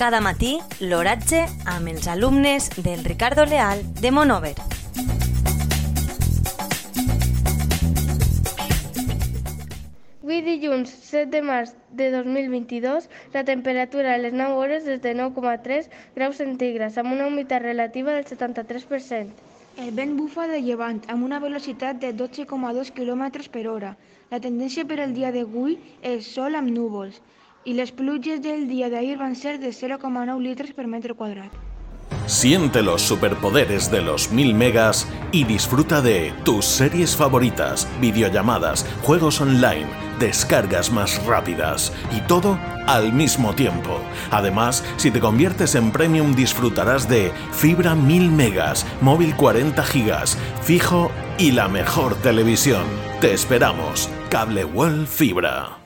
Cada matí, l'oratge amb els alumnes del Ricardo Leal de Monover. Avui dilluns 7 de març de 2022, la temperatura a les 9 hores és de 9,3 graus centígrads amb una humitat relativa del 73%. El vent bufa de llevant amb una velocitat de 12,2 km per hora. La tendència per al dia d'avui és sol amb núvols i les pluges del dia d'ahir van ser de 0,9 litres per metre quadrat. Siente los superpoderes de los 1000 megas y disfruta de tus series favoritas, videollamadas, juegos online, descargas más rápidas y todo al mismo tiempo. Además, si te conviertes en premium disfrutarás de fibra 1000 megas, móvil 40 gigas, fijo y la mejor televisión. Te esperamos. Cable World Fibra.